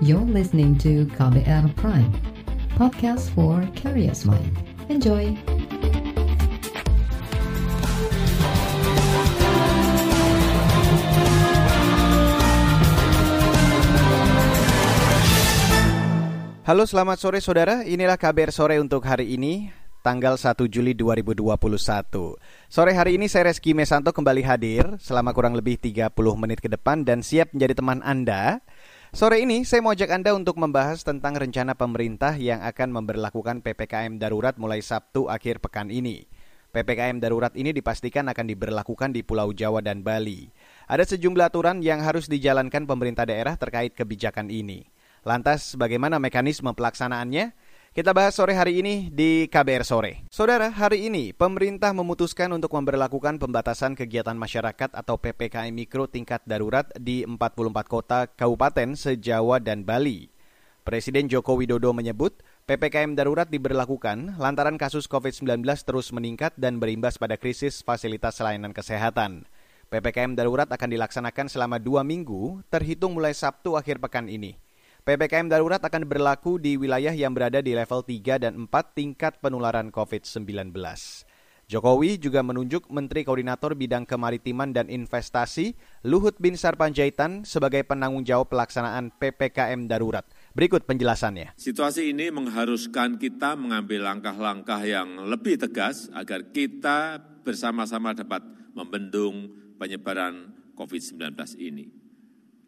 You're listening to KBR Prime, podcast for curious mind. Enjoy! Halo selamat sore saudara, inilah KBR sore untuk hari ini, tanggal 1 Juli 2021. Sore hari ini saya Reski Mesanto kembali hadir selama kurang lebih 30 menit ke depan dan siap menjadi teman Anda. Sore ini saya mau ajak Anda untuk membahas tentang rencana pemerintah yang akan memberlakukan PPKM darurat mulai Sabtu akhir pekan ini. PPKM darurat ini dipastikan akan diberlakukan di Pulau Jawa dan Bali. Ada sejumlah aturan yang harus dijalankan pemerintah daerah terkait kebijakan ini. Lantas bagaimana mekanisme pelaksanaannya? Kita bahas sore hari ini di KBR Sore. Saudara, hari ini pemerintah memutuskan untuk memberlakukan pembatasan kegiatan masyarakat atau PPKM Mikro tingkat darurat di 44 kota kabupaten se-Jawa dan Bali. Presiden Joko Widodo menyebut PPKM darurat diberlakukan lantaran kasus COVID-19 terus meningkat dan berimbas pada krisis fasilitas layanan kesehatan. PPKM darurat akan dilaksanakan selama dua minggu, terhitung mulai Sabtu akhir pekan ini. PPKM darurat akan berlaku di wilayah yang berada di level 3 dan 4 tingkat penularan COVID-19. Jokowi juga menunjuk Menteri Koordinator Bidang Kemaritiman dan Investasi Luhut Binsar Panjaitan sebagai penanggung jawab pelaksanaan PPKM darurat. Berikut penjelasannya. Situasi ini mengharuskan kita mengambil langkah-langkah yang lebih tegas agar kita bersama-sama dapat membendung penyebaran COVID-19 ini.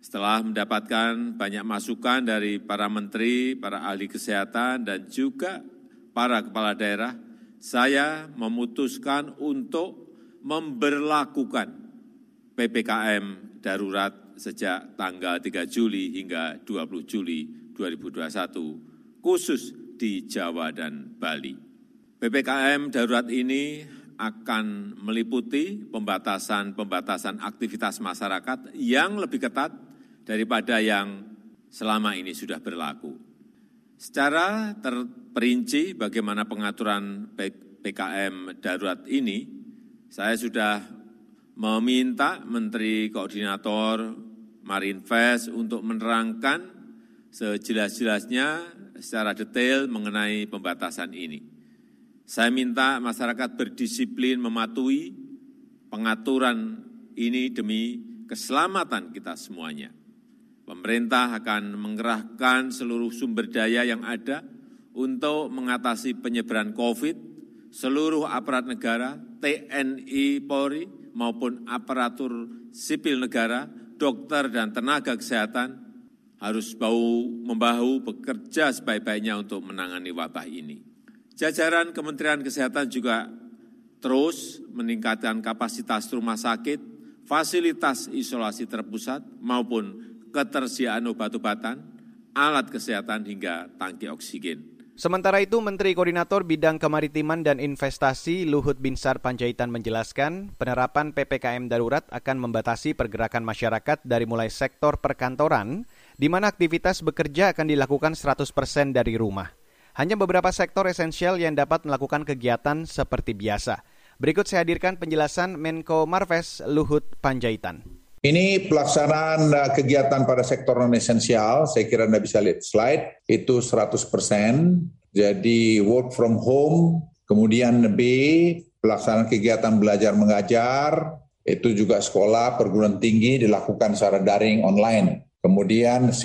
Setelah mendapatkan banyak masukan dari para menteri, para ahli kesehatan, dan juga para kepala daerah, saya memutuskan untuk memberlakukan PPKM darurat sejak tanggal 3 Juli hingga 20 Juli 2021, khusus di Jawa dan Bali. PPKM darurat ini akan meliputi pembatasan-pempatasan aktivitas masyarakat yang lebih ketat daripada yang selama ini sudah berlaku. Secara terperinci bagaimana pengaturan PKM darurat ini, saya sudah meminta Menteri Koordinator Marinvest untuk menerangkan sejelas-jelasnya secara detail mengenai pembatasan ini. Saya minta masyarakat berdisiplin mematuhi pengaturan ini demi keselamatan kita semuanya. Pemerintah akan mengerahkan seluruh sumber daya yang ada untuk mengatasi penyebaran COVID, seluruh aparat negara, TNI, Polri, maupun aparatur sipil negara, dokter dan tenaga kesehatan harus bau membahu bekerja sebaik-baiknya untuk menangani wabah ini. Jajaran Kementerian Kesehatan juga terus meningkatkan kapasitas rumah sakit, fasilitas isolasi terpusat maupun ketersediaan obat-obatan, alat kesehatan hingga tangki oksigen. Sementara itu, Menteri Koordinator Bidang Kemaritiman dan Investasi Luhut Binsar Panjaitan menjelaskan penerapan PPKM darurat akan membatasi pergerakan masyarakat dari mulai sektor perkantoran, di mana aktivitas bekerja akan dilakukan 100% persen dari rumah. Hanya beberapa sektor esensial yang dapat melakukan kegiatan seperti biasa. Berikut saya hadirkan penjelasan Menko Marves Luhut Panjaitan. Ini pelaksanaan uh, kegiatan pada sektor non-esensial, saya kira Anda bisa lihat slide, itu 100%. Jadi work from home, kemudian B, pelaksanaan kegiatan belajar mengajar, itu juga sekolah perguruan tinggi dilakukan secara daring online. Kemudian C,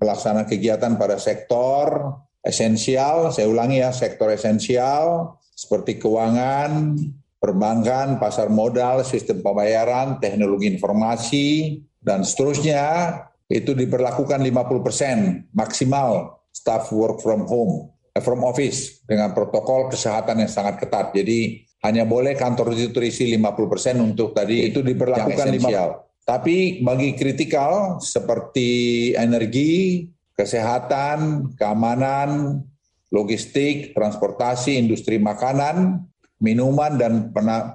pelaksanaan kegiatan pada sektor esensial, saya ulangi ya, sektor esensial seperti keuangan, perbankan, pasar modal, sistem pembayaran, teknologi informasi, dan seterusnya itu diberlakukan 50 persen maksimal staff work from home, eh, from office dengan protokol kesehatan yang sangat ketat. Jadi hanya boleh kantor itu terisi 50 persen untuk tadi itu diberlakukan esensial. Tapi bagi kritikal seperti energi, kesehatan, keamanan, logistik, transportasi, industri makanan, minuman dan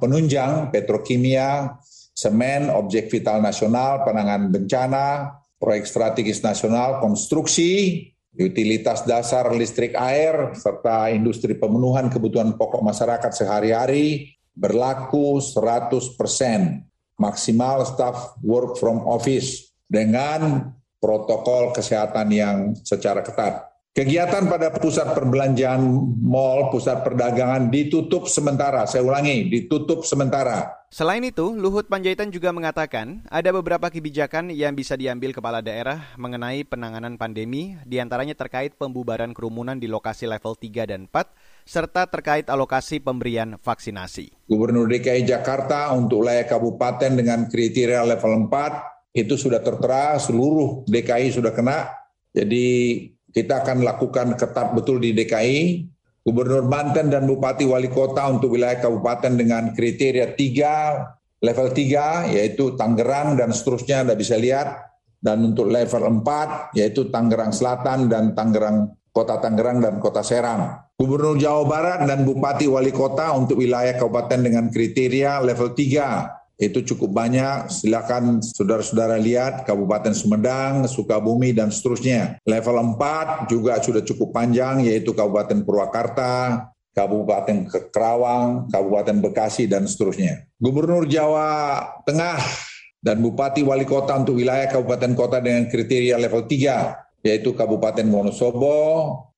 penunjang, petrokimia, semen, objek vital nasional, penanganan bencana, proyek strategis nasional, konstruksi, utilitas dasar listrik air, serta industri pemenuhan kebutuhan pokok masyarakat sehari-hari berlaku 100 persen maksimal staff work from office dengan protokol kesehatan yang secara ketat. Kegiatan pada pusat perbelanjaan mall, pusat perdagangan ditutup sementara. Saya ulangi, ditutup sementara. Selain itu, Luhut Panjaitan juga mengatakan ada beberapa kebijakan yang bisa diambil kepala daerah mengenai penanganan pandemi, di antaranya terkait pembubaran kerumunan di lokasi level 3 dan 4, serta terkait alokasi pemberian vaksinasi. Gubernur DKI Jakarta untuk wilayah kabupaten dengan kriteria level 4 itu sudah tertera seluruh DKI sudah kena. Jadi kita akan lakukan ketat betul di DKI. Gubernur Banten dan Bupati Wali Kota untuk wilayah kabupaten dengan kriteria 3, level 3, yaitu Tangerang dan seterusnya, Anda bisa lihat. Dan untuk level 4, yaitu Tangerang Selatan dan Tangerang Kota Tangerang dan Kota Serang. Gubernur Jawa Barat dan Bupati Wali Kota untuk wilayah kabupaten dengan kriteria level 3, itu cukup banyak. Silakan saudara-saudara lihat Kabupaten Sumedang, Sukabumi, dan seterusnya. Level 4 juga sudah cukup panjang, yaitu Kabupaten Purwakarta, Kabupaten Kerawang, Kabupaten Bekasi, dan seterusnya. Gubernur Jawa Tengah dan Bupati Wali Kota untuk wilayah Kabupaten Kota dengan kriteria level 3, yaitu Kabupaten Wonosobo,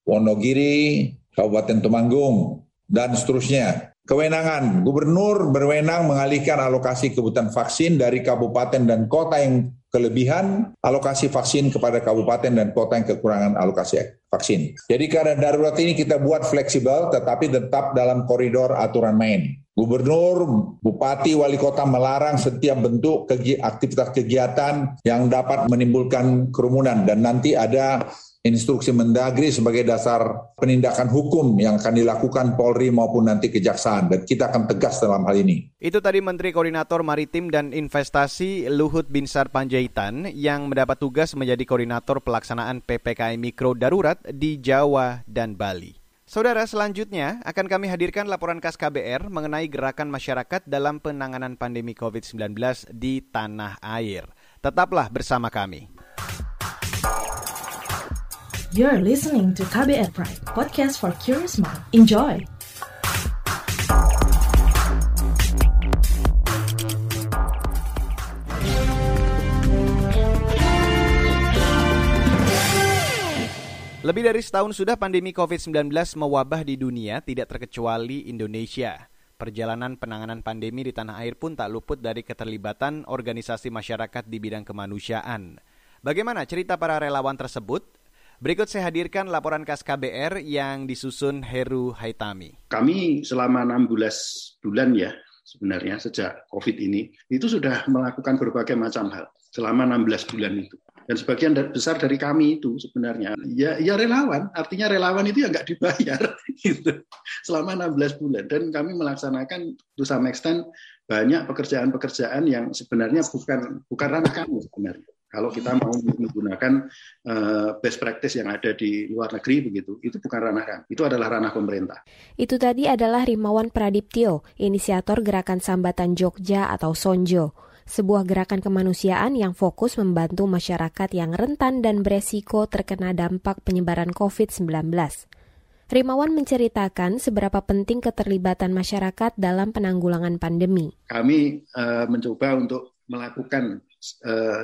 Wonogiri, Kabupaten Temanggung, dan seterusnya. Kewenangan gubernur berwenang mengalihkan alokasi kebutuhan vaksin dari kabupaten dan kota yang kelebihan alokasi vaksin kepada kabupaten dan kota yang kekurangan alokasi vaksin. Jadi karena darurat ini kita buat fleksibel tetapi tetap dalam koridor aturan main. Gubernur, bupati, wali kota melarang setiap bentuk kegi aktivitas kegiatan yang dapat menimbulkan kerumunan dan nanti ada instruksi Mendagri sebagai dasar penindakan hukum yang akan dilakukan Polri maupun nanti Kejaksaan dan kita akan tegas dalam hal ini. Itu tadi Menteri Koordinator Maritim dan Investasi Luhut Binsar Panjaitan yang mendapat tugas menjadi koordinator pelaksanaan PPKM Mikro Darurat di Jawa dan Bali. Saudara, selanjutnya akan kami hadirkan laporan khas KBR mengenai gerakan masyarakat dalam penanganan pandemi COVID-19 di tanah air. Tetaplah bersama kami. You're listening to KBR Pride, podcast for curious mind. Enjoy! Lebih dari setahun sudah pandemi COVID-19 mewabah di dunia, tidak terkecuali Indonesia. Perjalanan penanganan pandemi di tanah air pun tak luput dari keterlibatan organisasi masyarakat di bidang kemanusiaan. Bagaimana cerita para relawan tersebut? Berikut saya hadirkan laporan khas KBR yang disusun Heru Haitami. Kami selama 16 bulan ya sebenarnya sejak COVID ini itu sudah melakukan berbagai macam hal selama 16 bulan itu. Dan sebagian besar dari kami itu sebenarnya ya, ya relawan, artinya relawan itu ya nggak dibayar gitu selama 16 bulan. Dan kami melaksanakan to some extent banyak pekerjaan-pekerjaan yang sebenarnya bukan bukan ranah kami sebenarnya kalau kita mau menggunakan uh, best practice yang ada di luar negeri begitu, itu bukan ranah kan, itu adalah ranah pemerintah. Itu tadi adalah Rimawan Pradiptyo, inisiator Gerakan Sambatan Jogja atau Sonjo sebuah gerakan kemanusiaan yang fokus membantu masyarakat yang rentan dan beresiko terkena dampak penyebaran COVID-19. Rimawan menceritakan seberapa penting keterlibatan masyarakat dalam penanggulangan pandemi. Kami uh, mencoba untuk melakukan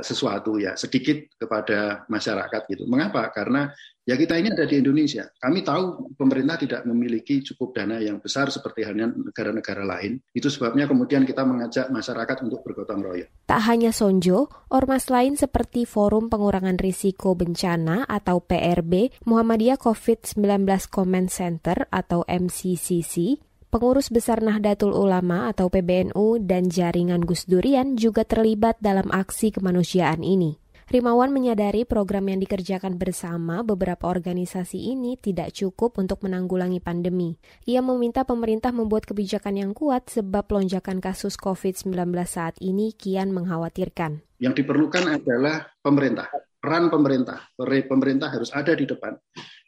sesuatu ya sedikit kepada masyarakat gitu. Mengapa? Karena ya kita ini ada di Indonesia. Kami tahu pemerintah tidak memiliki cukup dana yang besar seperti halnya negara-negara lain. Itu sebabnya kemudian kita mengajak masyarakat untuk bergotong royong. Tak hanya Sonjo, ormas lain seperti Forum Pengurangan Risiko Bencana atau PRB, Muhammadiyah COVID-19 Comment Center atau MCCC, Pengurus Besar Nahdlatul Ulama atau PBNU dan Jaringan Gus Durian juga terlibat dalam aksi kemanusiaan ini. Rimawan menyadari program yang dikerjakan bersama beberapa organisasi ini tidak cukup untuk menanggulangi pandemi. Ia meminta pemerintah membuat kebijakan yang kuat sebab lonjakan kasus COVID-19 saat ini kian mengkhawatirkan. Yang diperlukan adalah pemerintah, peran pemerintah. Pemerintah harus ada di depan.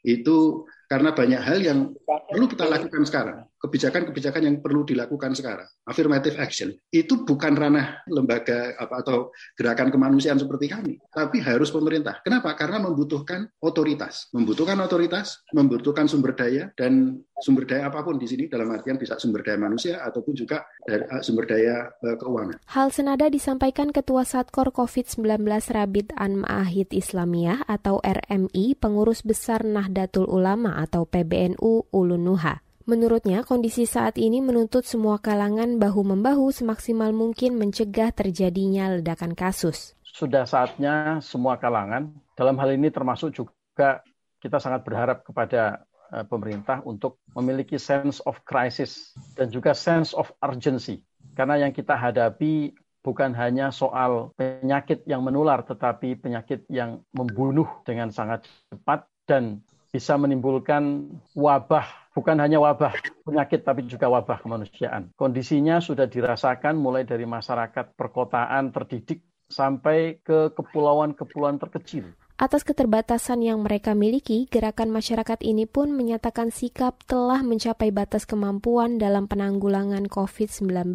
Itu karena banyak hal yang perlu kita lakukan sekarang. Kebijakan-kebijakan yang perlu dilakukan sekarang, affirmative action, itu bukan ranah lembaga apa atau gerakan kemanusiaan seperti kami, tapi harus pemerintah. Kenapa? Karena membutuhkan otoritas, membutuhkan otoritas, membutuhkan sumber daya dan sumber daya apa pun di sini dalam artian bisa sumber daya manusia ataupun juga eh, sumber daya uh, keuangan. Hal senada disampaikan Ketua Satkor COVID-19 Rabit An Ma'ahid Islamiyah atau RMI, pengurus besar Nahdlatul Ulama atau PBNU Ulunuha. Menurutnya, kondisi saat ini menuntut semua kalangan bahu-membahu semaksimal mungkin mencegah terjadinya ledakan kasus. Sudah saatnya semua kalangan, dalam hal ini termasuk juga kita sangat berharap kepada eh, pemerintah untuk memiliki sense of crisis dan juga sense of urgency. Karena yang kita hadapi bukan hanya soal penyakit yang menular, tetapi penyakit yang membunuh dengan sangat cepat dan bisa menimbulkan wabah, bukan hanya wabah penyakit, tapi juga wabah kemanusiaan. Kondisinya sudah dirasakan mulai dari masyarakat perkotaan terdidik sampai ke kepulauan-kepulauan terkecil. Atas keterbatasan yang mereka miliki, gerakan masyarakat ini pun menyatakan sikap telah mencapai batas kemampuan dalam penanggulangan COVID-19.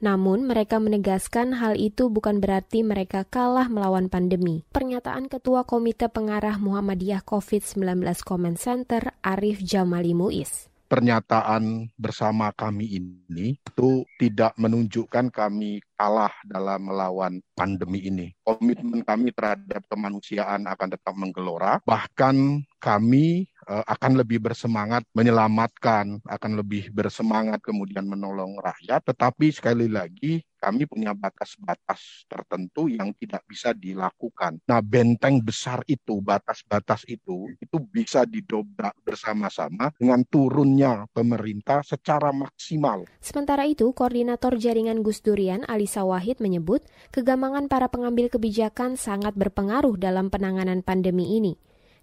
Namun, mereka menegaskan hal itu bukan berarti mereka kalah melawan pandemi. Pernyataan Ketua Komite Pengarah Muhammadiyah COVID-19 Comment Center, Arif Jamali Muiz pernyataan bersama kami ini itu tidak menunjukkan kami kalah dalam melawan pandemi ini. Komitmen kami terhadap kemanusiaan akan tetap menggelora. Bahkan kami akan lebih bersemangat menyelamatkan, akan lebih bersemangat kemudian menolong rakyat. Tetapi sekali lagi kami punya batas-batas tertentu yang tidak bisa dilakukan. Nah, benteng besar itu, batas-batas itu, itu bisa didobrak bersama-sama dengan turunnya pemerintah secara maksimal. Sementara itu, Koordinator Jaringan Gus Durian, Alisa Wahid menyebut, kegambangan para pengambil kebijakan sangat berpengaruh dalam penanganan pandemi ini.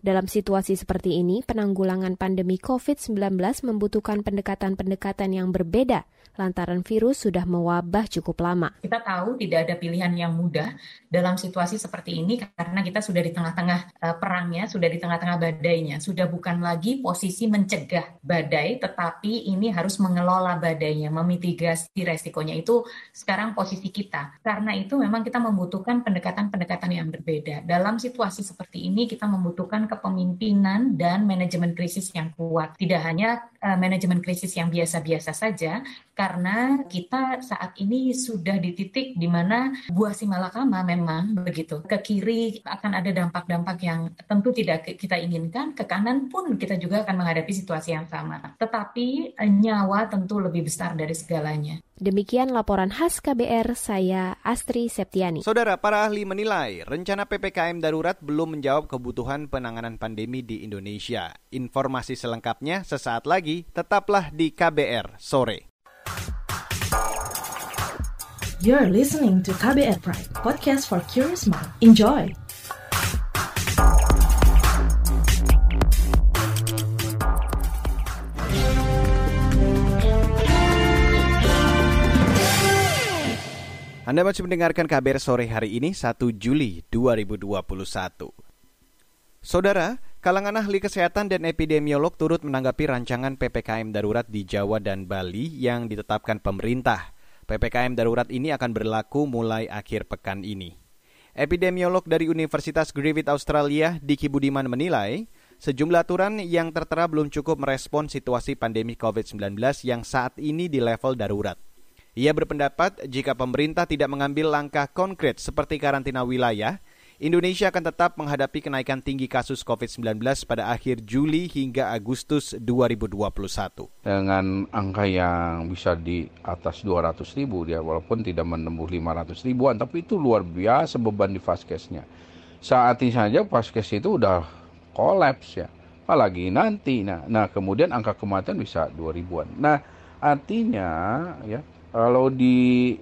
Dalam situasi seperti ini, penanggulangan pandemi COVID-19 membutuhkan pendekatan-pendekatan yang berbeda lantaran virus sudah mewabah cukup lama. Kita tahu tidak ada pilihan yang mudah dalam situasi seperti ini karena kita sudah di tengah-tengah uh, perangnya, sudah di tengah-tengah badainya, sudah bukan lagi posisi mencegah badai, tetapi ini harus mengelola badainya, memitigasi resikonya itu sekarang posisi kita. Karena itu memang kita membutuhkan pendekatan-pendekatan yang berbeda. Dalam situasi seperti ini kita membutuhkan kepemimpinan dan manajemen krisis yang kuat. Tidak hanya uh, manajemen krisis yang biasa-biasa saja, karena kita saat ini sudah di titik di mana buah si malakama memang begitu. Ke kiri akan ada dampak-dampak yang tentu tidak kita inginkan, ke kanan pun kita juga akan menghadapi situasi yang sama. Tetapi eh, nyawa tentu lebih besar dari segalanya. Demikian laporan khas KBR, saya Astri Septiani. Saudara, para ahli menilai rencana PPKM darurat belum menjawab kebutuhan penanganan pandemi di Indonesia. Informasi selengkapnya sesaat lagi, tetaplah di KBR sore. You're listening to KBR Pride, podcast for curious mind. Enjoy! Anda masih mendengarkan kabar sore hari ini 1 Juli 2021. Saudara, kalangan ahli kesehatan dan epidemiolog turut menanggapi rancangan PPKM darurat di Jawa dan Bali yang ditetapkan pemerintah. PPKM darurat ini akan berlaku mulai akhir pekan ini. Epidemiolog dari Universitas Griffith Australia, Diki Budiman menilai, sejumlah aturan yang tertera belum cukup merespon situasi pandemi COVID-19 yang saat ini di level darurat. Ia berpendapat jika pemerintah tidak mengambil langkah konkret seperti karantina wilayah, Indonesia akan tetap menghadapi kenaikan tinggi kasus COVID-19 pada akhir Juli hingga Agustus 2021. Dengan angka yang bisa di atas 200 ribu, ya, walaupun tidak menembus 500 ribuan, tapi itu luar biasa beban di Faskesnya. Saat ini saja Faskes itu udah kolaps ya, apalagi nanti. Nah, nah kemudian angka kematian bisa 2 ribuan. Nah, artinya ya kalau di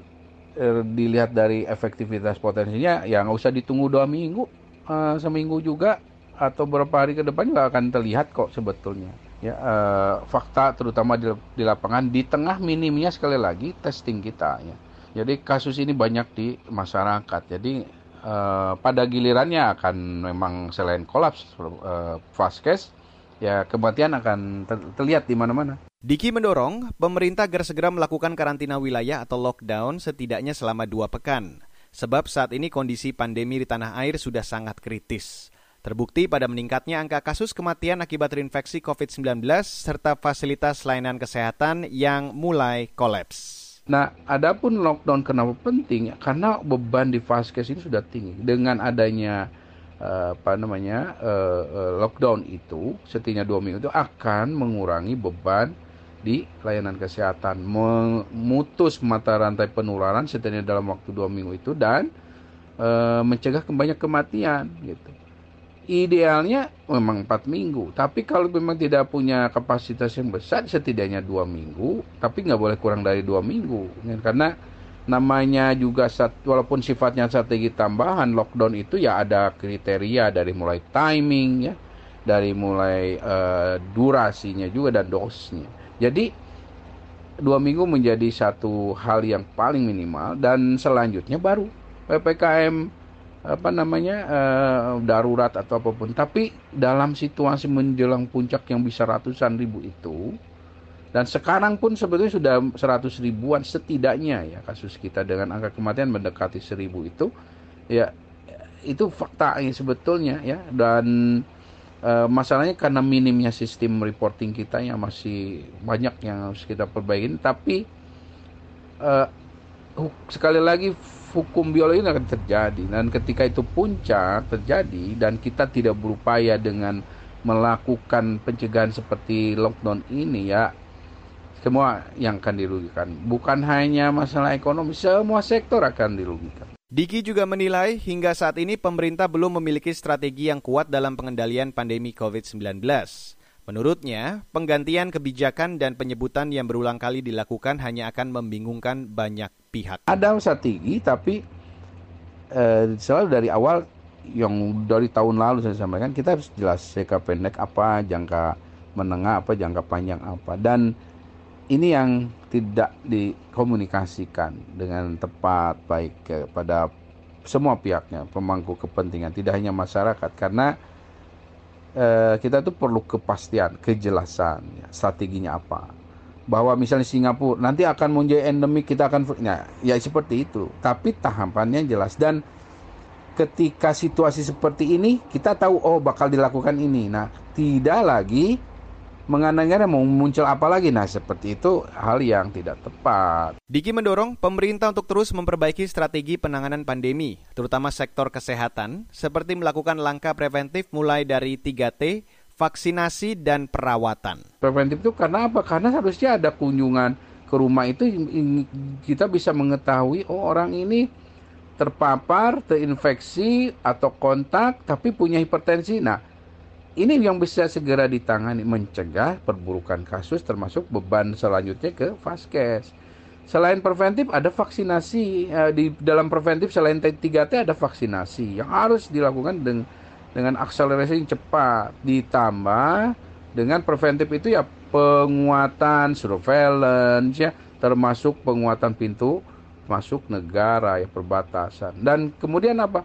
er, dilihat dari efektivitas potensinya ya nggak usah ditunggu dua minggu uh, seminggu juga atau beberapa hari ke depan juga akan terlihat kok sebetulnya. Ya uh, fakta terutama di, di lapangan di tengah minimnya sekali lagi testing kita ya. Jadi kasus ini banyak di masyarakat. Jadi uh, pada gilirannya akan memang selain kolaps uh, fast case ya kematian akan ter terlihat di mana-mana Diki mendorong pemerintah agar segera melakukan karantina wilayah atau lockdown setidaknya selama dua pekan. Sebab saat ini kondisi pandemi di tanah air sudah sangat kritis. Terbukti pada meningkatnya angka kasus kematian akibat terinfeksi COVID-19 serta fasilitas layanan kesehatan yang mulai kolaps. Nah, adapun lockdown kenapa penting? Karena beban di vaskes ini sudah tinggi. Dengan adanya uh, apa namanya uh, lockdown itu, setidaknya dua minggu itu akan mengurangi beban di layanan kesehatan, memutus mata rantai penularan setidaknya dalam waktu dua minggu itu dan e, mencegah banyak kematian gitu. Idealnya memang empat minggu, tapi kalau memang tidak punya kapasitas yang besar setidaknya dua minggu, tapi nggak boleh kurang dari dua minggu, ya, karena namanya juga walaupun sifatnya strategi tambahan lockdown itu ya ada kriteria dari mulai timing ya, dari mulai e, durasinya juga dan dosnya. Jadi dua minggu menjadi satu hal yang paling minimal dan selanjutnya baru ppkm apa namanya uh, darurat atau apa pun. Tapi dalam situasi menjelang puncak yang bisa ratusan ribu itu dan sekarang pun sebetulnya sudah seratus ribuan setidaknya ya kasus kita dengan angka kematian mendekati seribu itu ya itu fakta yang sebetulnya ya dan Uh, masalahnya karena minimnya sistem reporting kita yang masih banyak yang harus kita perbaikin tapi uh, sekali lagi hukum biologi akan terjadi. Dan ketika itu puncak terjadi dan kita tidak berupaya dengan melakukan pencegahan seperti lockdown ini ya semua yang akan dirugikan. Bukan hanya masalah ekonomi semua sektor akan dirugikan Diki juga menilai hingga saat ini pemerintah belum memiliki strategi yang kuat dalam pengendalian pandemi COVID-19. Menurutnya, penggantian kebijakan dan penyebutan yang berulang kali dilakukan hanya akan membingungkan banyak pihak. Ada strategi, tapi eh, selalu dari awal yang dari tahun lalu saya sampaikan kita harus jelas jangka pendek apa, jangka menengah apa, jangka panjang apa, dan ini yang tidak dikomunikasikan dengan tepat baik kepada semua pihaknya pemangku kepentingan tidak hanya masyarakat. Karena eh, kita tuh perlu kepastian kejelasan ya, strateginya apa. Bahwa misalnya Singapura nanti akan menjadi endemik kita akan ya, ya seperti itu. Tapi tahapannya jelas. Dan ketika situasi seperti ini kita tahu oh bakal dilakukan ini. Nah tidak lagi mengandang mau muncul apa lagi. Nah, seperti itu hal yang tidak tepat. Diki mendorong pemerintah untuk terus memperbaiki strategi penanganan pandemi, terutama sektor kesehatan, seperti melakukan langkah preventif mulai dari 3T, vaksinasi, dan perawatan. Preventif itu karena apa? Karena harusnya ada kunjungan ke rumah itu kita bisa mengetahui oh orang ini terpapar, terinfeksi atau kontak tapi punya hipertensi. Nah, ini yang bisa segera ditangani mencegah perburukan kasus termasuk beban selanjutnya ke vaskes. Selain preventif ada vaksinasi eh, di dalam preventif selain T3T ada vaksinasi yang harus dilakukan dengan dengan akselerasi yang cepat. Ditambah dengan preventif itu ya penguatan surveillance ya termasuk penguatan pintu masuk negara ya perbatasan. Dan kemudian apa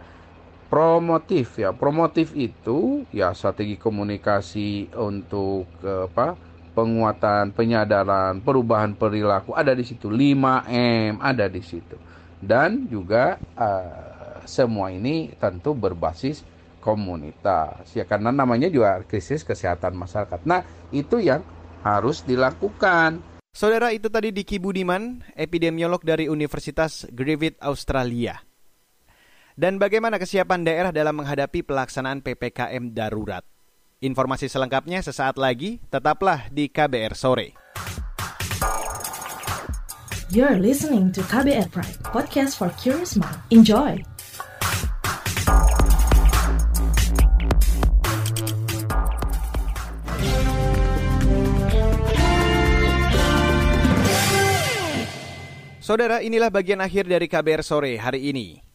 promotif ya. Promotif itu ya strategi komunikasi untuk apa penguatan penyadaran perubahan perilaku ada di situ. 5M ada di situ. Dan juga uh, semua ini tentu berbasis komunitas ya karena namanya juga krisis kesehatan masyarakat. Nah itu yang harus dilakukan. Saudara itu tadi Diki Budiman, epidemiolog dari Universitas Griffith Australia. Dan bagaimana kesiapan daerah dalam menghadapi pelaksanaan PPKM darurat? Informasi selengkapnya sesaat lagi, tetaplah di KBR Sore. You're listening to KBR Pride, podcast for curious mind. Enjoy! Saudara, inilah bagian akhir dari KBR Sore hari ini.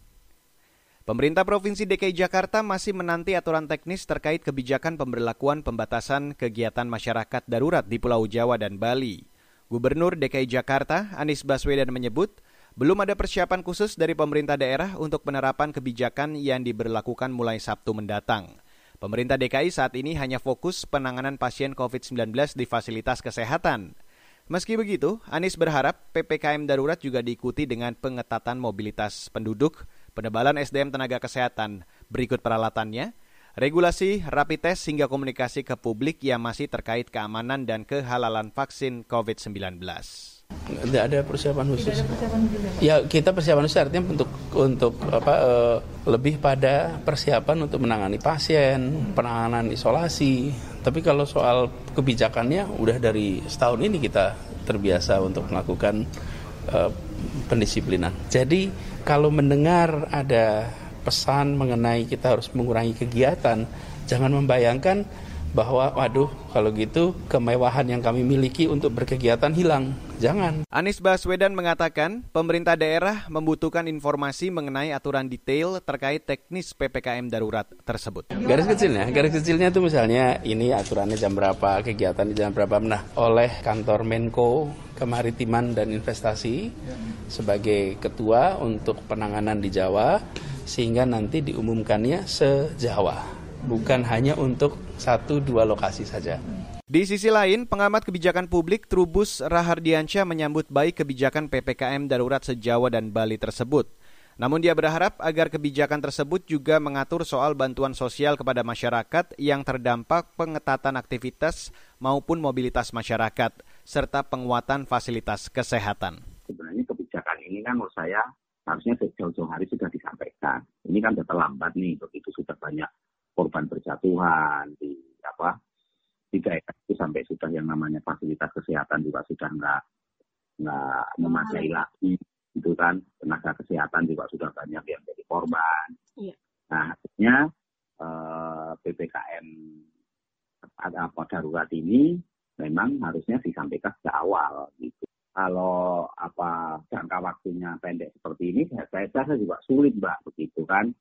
Pemerintah Provinsi DKI Jakarta masih menanti aturan teknis terkait kebijakan pemberlakuan pembatasan kegiatan masyarakat darurat di Pulau Jawa dan Bali. Gubernur DKI Jakarta, Anies Baswedan menyebut, belum ada persiapan khusus dari pemerintah daerah untuk penerapan kebijakan yang diberlakukan mulai Sabtu mendatang. Pemerintah DKI saat ini hanya fokus penanganan pasien COVID-19 di fasilitas kesehatan. Meski begitu, Anies berharap PPKM darurat juga diikuti dengan pengetatan mobilitas penduduk, penebalan SDM tenaga kesehatan, berikut peralatannya, regulasi, rapid test hingga komunikasi ke publik yang masih terkait keamanan dan kehalalan vaksin COVID-19. Tidak ada persiapan khusus. Tidak ada persiapan juga. Ya kita persiapan khusus artinya untuk untuk apa uh, lebih pada persiapan untuk menangani pasien, penanganan isolasi. Tapi kalau soal kebijakannya udah dari setahun ini kita terbiasa untuk melakukan uh, pendisiplinan. Jadi kalau mendengar ada pesan mengenai kita harus mengurangi kegiatan, jangan membayangkan bahwa waduh kalau gitu kemewahan yang kami miliki untuk berkegiatan hilang. Jangan. Anies Baswedan mengatakan pemerintah daerah membutuhkan informasi mengenai aturan detail terkait teknis PPKM darurat tersebut. Garis kecilnya, garis kecilnya itu misalnya ini aturannya jam berapa, kegiatan di jam berapa. Nah, oleh kantor Menko Kemaritiman dan Investasi sebagai ketua untuk penanganan di Jawa sehingga nanti diumumkannya se-Jawa bukan hanya untuk satu dua lokasi saja. Di sisi lain, pengamat kebijakan publik Trubus Rahardiansyah menyambut baik kebijakan PPKM darurat sejawa dan Bali tersebut. Namun dia berharap agar kebijakan tersebut juga mengatur soal bantuan sosial kepada masyarakat yang terdampak pengetatan aktivitas maupun mobilitas masyarakat, serta penguatan fasilitas kesehatan. Sebenarnya kebijakan ini kan menurut saya harusnya sejauh-jauh hari sudah disampaikan. Ini kan sudah terlambat nih, begitu sudah banyak korban berjatuhan di apa di daerah itu sampai sudah yang namanya fasilitas kesehatan juga sudah nggak nggak memadai lagi itu kan tenaga kesehatan juga sudah banyak yang jadi korban. Iya. Nah akhirnya eh, ppkm apa darurat ini memang harusnya disampaikan sejak awal gitu. Kalau apa jangka waktunya pendek seperti ini, saya rasa juga sulit mbak begitu kan.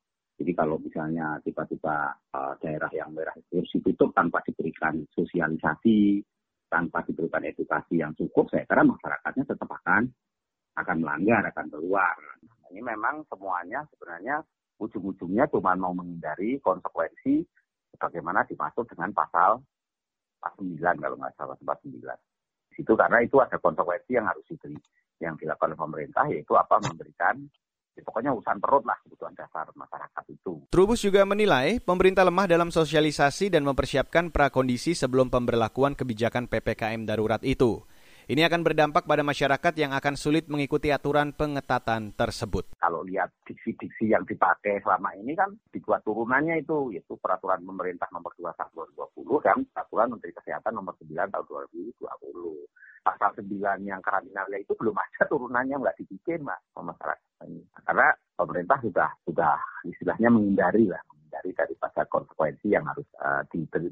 Kalau misalnya tiba-tiba uh, daerah yang merah itu ditutup tanpa diberikan sosialisasi, tanpa diberikan edukasi yang cukup, saya kira masyarakatnya tetap akan akan melanggar, akan keluar. Ini memang semuanya sebenarnya ujung-ujungnya cuma mau menghindari konsekuensi bagaimana dimaksud dengan pasal 49 kalau nggak salah 49. Di situ karena itu ada konsekuensi yang harus diberi yang dilakukan oleh pemerintah yaitu apa memberikan Ya, pokoknya urusan perut lah kebutuhan dasar masyarakat itu. Trubus juga menilai pemerintah lemah dalam sosialisasi dan mempersiapkan prakondisi sebelum pemberlakuan kebijakan PPKM darurat itu. Ini akan berdampak pada masyarakat yang akan sulit mengikuti aturan pengetatan tersebut. Kalau lihat diksi-diksi yang dipakai selama ini kan dibuat turunannya itu, yaitu peraturan pemerintah nomor 2 tahun 2020 dan peraturan Menteri Kesehatan nomor 9 tahun 2020 pasal 9 yang karantina itu belum ada turunannya nggak dibikin mas masyarakat ini karena pemerintah sudah sudah istilahnya menghindari lah menghindari daripada konsekuensi yang harus uh,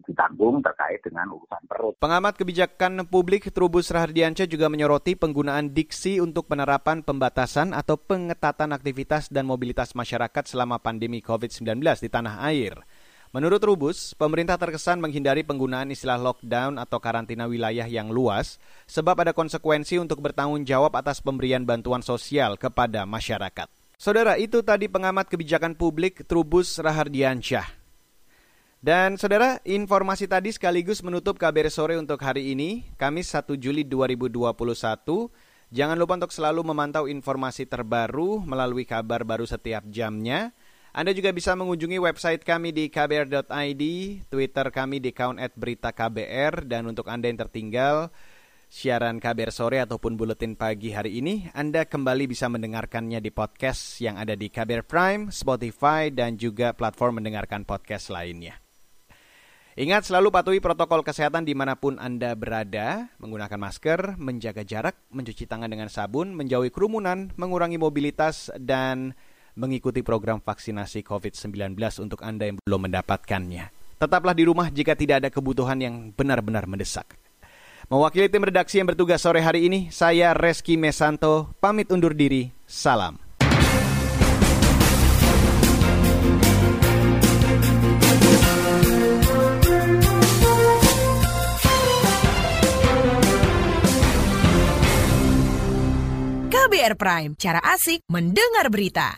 ditanggung terkait dengan urusan perut. Pengamat kebijakan publik Trubus Rahardiansyah juga menyoroti penggunaan diksi untuk penerapan pembatasan atau pengetatan aktivitas dan mobilitas masyarakat selama pandemi COVID-19 di tanah air. Menurut Rubus, pemerintah terkesan menghindari penggunaan istilah lockdown atau karantina wilayah yang luas sebab ada konsekuensi untuk bertanggung jawab atas pemberian bantuan sosial kepada masyarakat. Saudara, itu tadi pengamat kebijakan publik Trubus Rahardiansyah. Dan saudara, informasi tadi sekaligus menutup KBR sore untuk hari ini, Kamis 1 Juli 2021. Jangan lupa untuk selalu memantau informasi terbaru melalui kabar baru setiap jamnya. Anda juga bisa mengunjungi website kami di kbr.id, Twitter kami di account at berita KBR, dan untuk Anda yang tertinggal siaran KBR sore ataupun buletin pagi hari ini, Anda kembali bisa mendengarkannya di podcast yang ada di KBR Prime, Spotify, dan juga platform mendengarkan podcast lainnya. Ingat selalu patuhi protokol kesehatan di mana pun Anda berada, menggunakan masker, menjaga jarak, mencuci tangan dengan sabun, menjauhi kerumunan, mengurangi mobilitas, dan mengikuti program vaksinasi COVID-19 untuk Anda yang belum mendapatkannya. Tetaplah di rumah jika tidak ada kebutuhan yang benar-benar mendesak. Mewakili tim redaksi yang bertugas sore hari ini, saya Reski Mesanto, pamit undur diri. Salam. KBR Prime, cara asik mendengar berita.